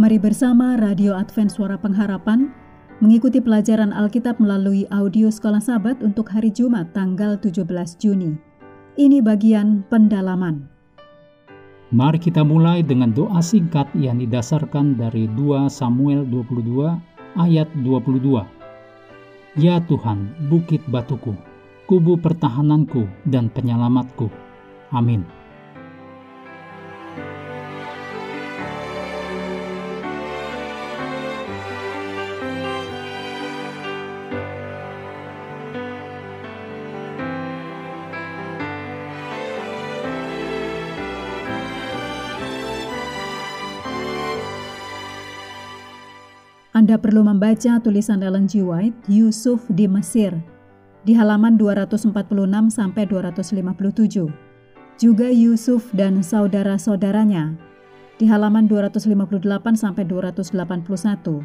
Mari bersama Radio Advent Suara Pengharapan mengikuti pelajaran Alkitab melalui audio Sekolah Sabat untuk hari Jumat tanggal 17 Juni. Ini bagian pendalaman. Mari kita mulai dengan doa singkat yang didasarkan dari 2 Samuel 22 ayat 22. Ya Tuhan, bukit batuku, kubu pertahananku dan penyelamatku. Amin. Anda perlu membaca tulisan Ellen G. White, Yusuf di Mesir, di halaman 246 sampai 257. Juga Yusuf dan saudara-saudaranya di halaman 258 sampai 281.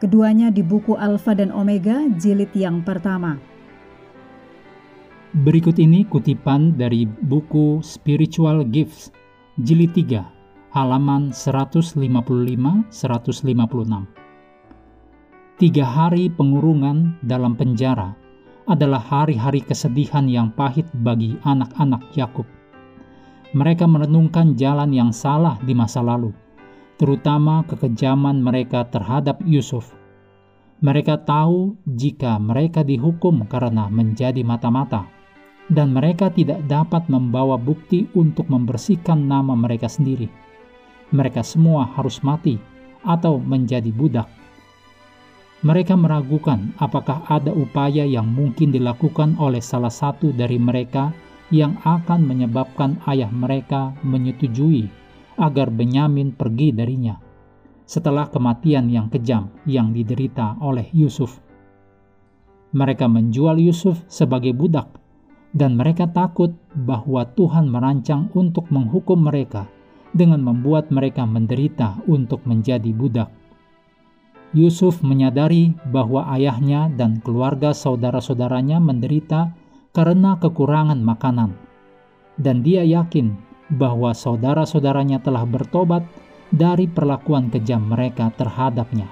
Keduanya di buku Alfa dan Omega jilid yang pertama. Berikut ini kutipan dari buku Spiritual Gifts jilid 3 halaman 155 156. Tiga hari pengurungan dalam penjara adalah hari-hari kesedihan yang pahit bagi anak-anak Yakub. Mereka merenungkan jalan yang salah di masa lalu, terutama kekejaman mereka terhadap Yusuf. Mereka tahu jika mereka dihukum karena menjadi mata-mata, dan mereka tidak dapat membawa bukti untuk membersihkan nama mereka sendiri. Mereka semua harus mati atau menjadi budak mereka meragukan apakah ada upaya yang mungkin dilakukan oleh salah satu dari mereka yang akan menyebabkan ayah mereka menyetujui agar Benyamin pergi darinya setelah kematian yang kejam yang diderita oleh Yusuf. Mereka menjual Yusuf sebagai budak, dan mereka takut bahwa Tuhan merancang untuk menghukum mereka dengan membuat mereka menderita untuk menjadi budak. Yusuf menyadari bahwa ayahnya dan keluarga saudara-saudaranya menderita karena kekurangan makanan, dan dia yakin bahwa saudara-saudaranya telah bertobat dari perlakuan kejam mereka terhadapnya,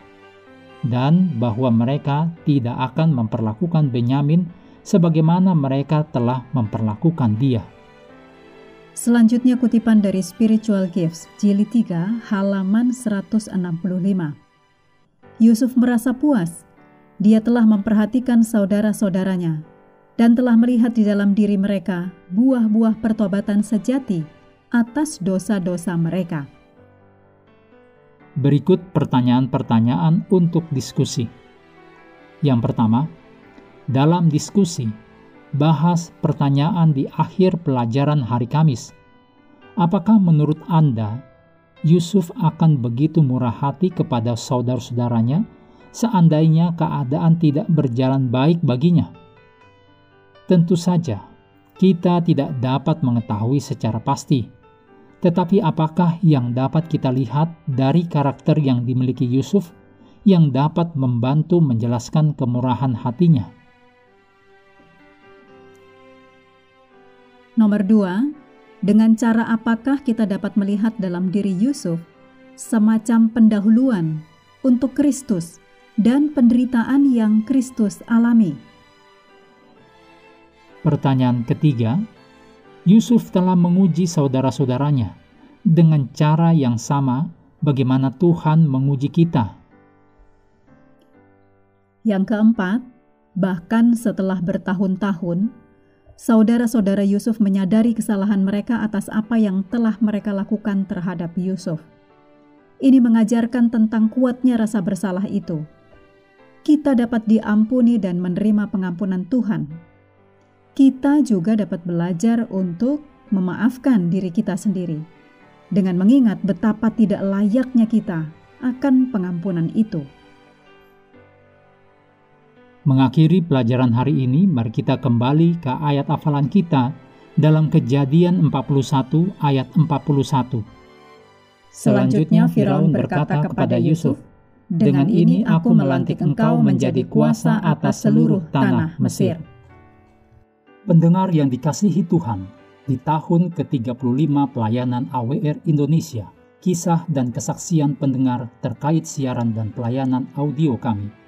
dan bahwa mereka tidak akan memperlakukan Benyamin sebagaimana mereka telah memperlakukan dia. Selanjutnya kutipan dari Spiritual Gifts, jilid 3, halaman 165. Yusuf merasa puas. Dia telah memperhatikan saudara-saudaranya dan telah melihat di dalam diri mereka buah-buah pertobatan sejati atas dosa-dosa mereka. Berikut pertanyaan-pertanyaan untuk diskusi. Yang pertama, dalam diskusi, bahas pertanyaan di akhir pelajaran hari Kamis. Apakah menurut Anda Yusuf akan begitu murah hati kepada saudara-saudaranya seandainya keadaan tidak berjalan baik baginya. Tentu saja, kita tidak dapat mengetahui secara pasti. Tetapi apakah yang dapat kita lihat dari karakter yang dimiliki Yusuf yang dapat membantu menjelaskan kemurahan hatinya? Nomor dua, dengan cara apakah kita dapat melihat dalam diri Yusuf semacam pendahuluan untuk Kristus dan penderitaan yang Kristus alami? Pertanyaan ketiga, Yusuf telah menguji saudara-saudaranya dengan cara yang sama bagaimana Tuhan menguji kita. Yang keempat, bahkan setelah bertahun-tahun, saudara-saudara Yusuf menyadari kesalahan mereka atas apa yang telah mereka lakukan terhadap Yusuf. Ini mengajarkan tentang kuatnya rasa bersalah itu. Kita dapat diampuni dan menerima pengampunan Tuhan. Kita juga dapat belajar untuk memaafkan diri kita sendiri dengan mengingat betapa tidak layaknya kita akan pengampunan itu. Mengakhiri pelajaran hari ini, mari kita kembali ke ayat hafalan kita dalam Kejadian 41 ayat 41. Selanjutnya Firaun berkata kepada Yusuf, "Dengan ini aku melantik engkau menjadi kuasa atas seluruh tanah Mesir." Pendengar yang dikasihi Tuhan, di tahun ke-35 pelayanan AWR Indonesia, kisah dan kesaksian pendengar terkait siaran dan pelayanan audio kami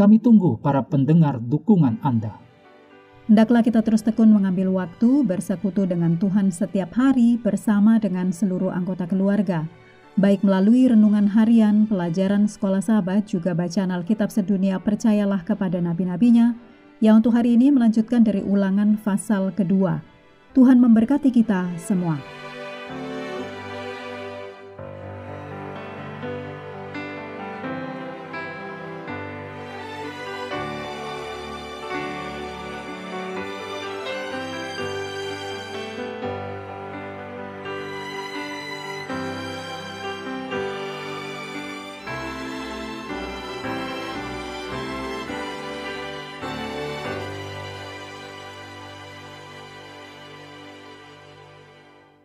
Kami tunggu para pendengar dukungan Anda. Hendaklah kita terus tekun mengambil waktu bersekutu dengan Tuhan setiap hari bersama dengan seluruh anggota keluarga, baik melalui renungan harian, pelajaran sekolah sahabat, juga bacaan Alkitab sedunia percayalah kepada nabi-nabinya, yang untuk hari ini melanjutkan dari ulangan pasal kedua. Tuhan memberkati kita semua.